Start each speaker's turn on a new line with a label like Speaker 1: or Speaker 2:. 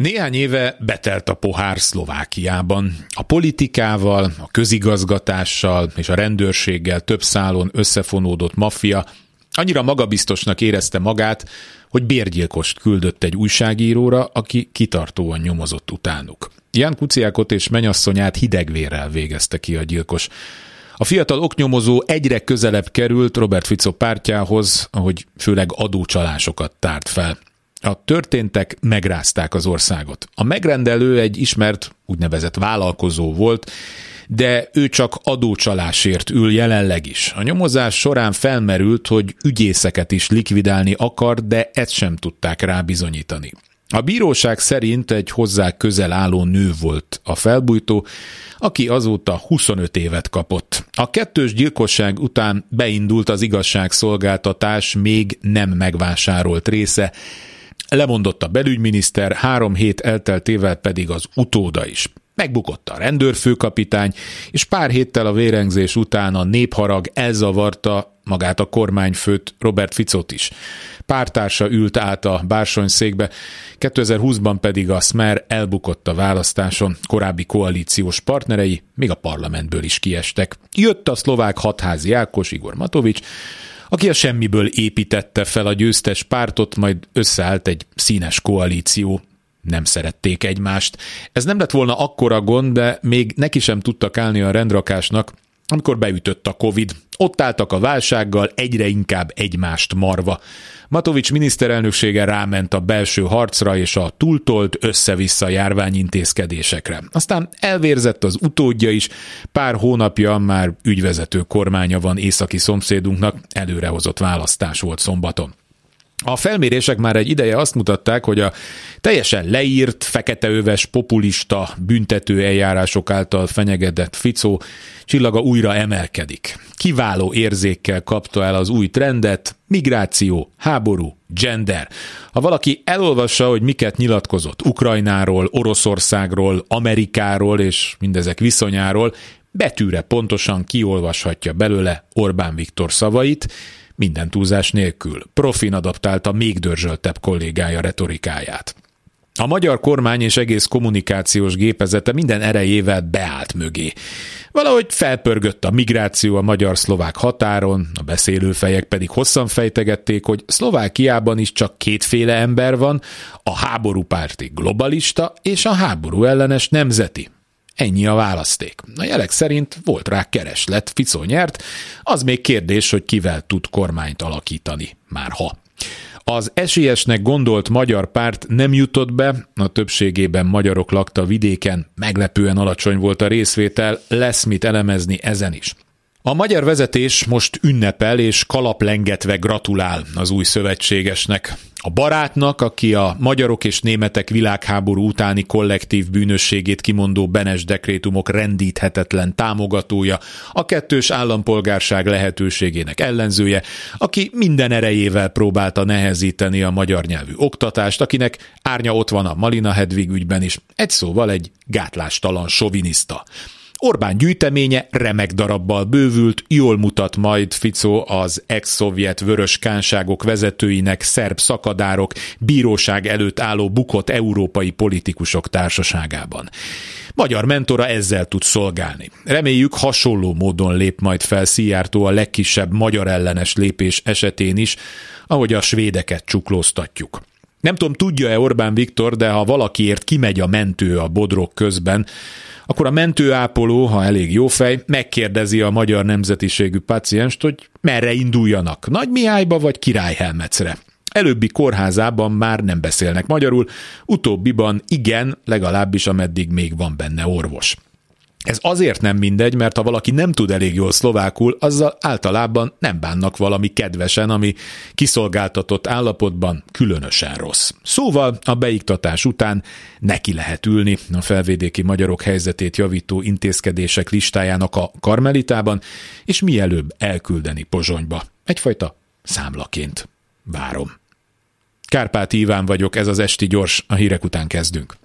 Speaker 1: Néhány éve betelt a pohár Szlovákiában. A politikával, a közigazgatással és a rendőrséggel több szálon összefonódott maffia annyira magabiztosnak érezte magát, hogy bérgyilkost küldött egy újságíróra, aki kitartóan nyomozott utánuk. Jan Kuciákot és menyasszonyát hidegvérrel végezte ki a gyilkos. A fiatal oknyomozó egyre közelebb került Robert Fico pártjához, ahogy főleg adócsalásokat tárt fel. A történtek megrázták az országot. A megrendelő egy ismert úgynevezett vállalkozó volt, de ő csak adócsalásért ül jelenleg is. A nyomozás során felmerült, hogy ügyészeket is likvidálni akar, de ezt sem tudták rá bizonyítani. A bíróság szerint egy hozzá közel álló nő volt a felbújtó, aki azóta 25 évet kapott. A kettős gyilkosság után beindult az igazságszolgáltatás még nem megvásárolt része, Lemondott a belügyminiszter, három hét elteltével pedig az utóda is. Megbukott a rendőrfőkapitány, és pár héttel a vérengzés után a népharag elzavarta magát a kormányfőt, Robert Ficot is. Pártársa ült át a székbe, 2020-ban pedig a Smer elbukott a választáson, korábbi koalíciós partnerei még a parlamentből is kiestek. Jött a szlovák hatházi Ákos Igor Matovics, aki a semmiből építette fel a győztes pártot, majd összeállt egy színes koalíció. Nem szerették egymást. Ez nem lett volna akkora gond, de még neki sem tudtak állni a rendrakásnak, amikor beütött a Covid. Ott álltak a válsággal egyre inkább egymást marva. Matovics miniszterelnöksége ráment a belső harcra és a túltolt össze-vissza járványintézkedésekre. Aztán elvérzett az utódja is, pár hónapja már ügyvezető kormánya van északi szomszédunknak, előrehozott választás volt szombaton. A felmérések már egy ideje azt mutatták, hogy a teljesen leírt, feketeöves, populista, büntető eljárások által fenyegetett Ficó csillaga újra emelkedik. Kiváló érzékkel kapta el az új trendet, migráció, háború, gender. Ha valaki elolvassa, hogy miket nyilatkozott Ukrajnáról, Oroszországról, Amerikáról és mindezek viszonyáról, betűre pontosan kiolvashatja belőle Orbán Viktor szavait, minden túlzás nélkül. Profin adaptálta még dörzsöltebb kollégája retorikáját. A magyar kormány és egész kommunikációs gépezete minden erejével beállt mögé. Valahogy felpörgött a migráció a magyar-szlovák határon, a beszélőfejek pedig hosszan fejtegették, hogy Szlovákiában is csak kétféle ember van, a háborúpárti globalista és a háború ellenes nemzeti. Ennyi a választék. A jelek szerint volt rá kereslet, Ficó nyert, az még kérdés, hogy kivel tud kormányt alakítani, már ha. Az esélyesnek gondolt magyar párt nem jutott be, a többségében magyarok lakta vidéken, meglepően alacsony volt a részvétel, lesz mit elemezni ezen is. A magyar vezetés most ünnepel és kalaplengetve gratulál az új szövetségesnek. A barátnak, aki a magyarok és németek világháború utáni kollektív bűnösségét kimondó Benes dekrétumok rendíthetetlen támogatója, a kettős állampolgárság lehetőségének ellenzője, aki minden erejével próbálta nehezíteni a magyar nyelvű oktatást, akinek árnya ott van a Malina Hedvig ügyben is, egy szóval egy gátlástalan soviniszta. Orbán gyűjteménye remek darabbal bővült, jól mutat majd Fico az ex-szovjet vörös kánságok vezetőinek, szerb szakadárok, bíróság előtt álló bukott európai politikusok társaságában. Magyar mentora ezzel tud szolgálni. Reméljük hasonló módon lép majd fel Szijjártó a legkisebb magyar ellenes lépés esetén is, ahogy a svédeket csuklóztatjuk. Nem tudom, tudja-e Orbán Viktor, de ha valakiért kimegy a mentő a bodrok közben, akkor a mentőápoló, ha elég jó fej, megkérdezi a magyar nemzetiségű pacienst, hogy merre induljanak, Nagy Mihályba vagy Királyhelmecre. Előbbi kórházában már nem beszélnek magyarul, utóbbiban igen, legalábbis ameddig még van benne orvos. Ez azért nem mindegy, mert ha valaki nem tud elég jól szlovákul, azzal általában nem bánnak valami kedvesen, ami kiszolgáltatott állapotban különösen rossz. Szóval a beiktatás után neki lehet ülni a felvédéki magyarok helyzetét javító intézkedések listájának a karmelitában, és mielőbb elküldeni Pozsonyba. Egyfajta számlaként. Várom. Kárpáti Iván vagyok, ez az Esti Gyors, a hírek után kezdünk.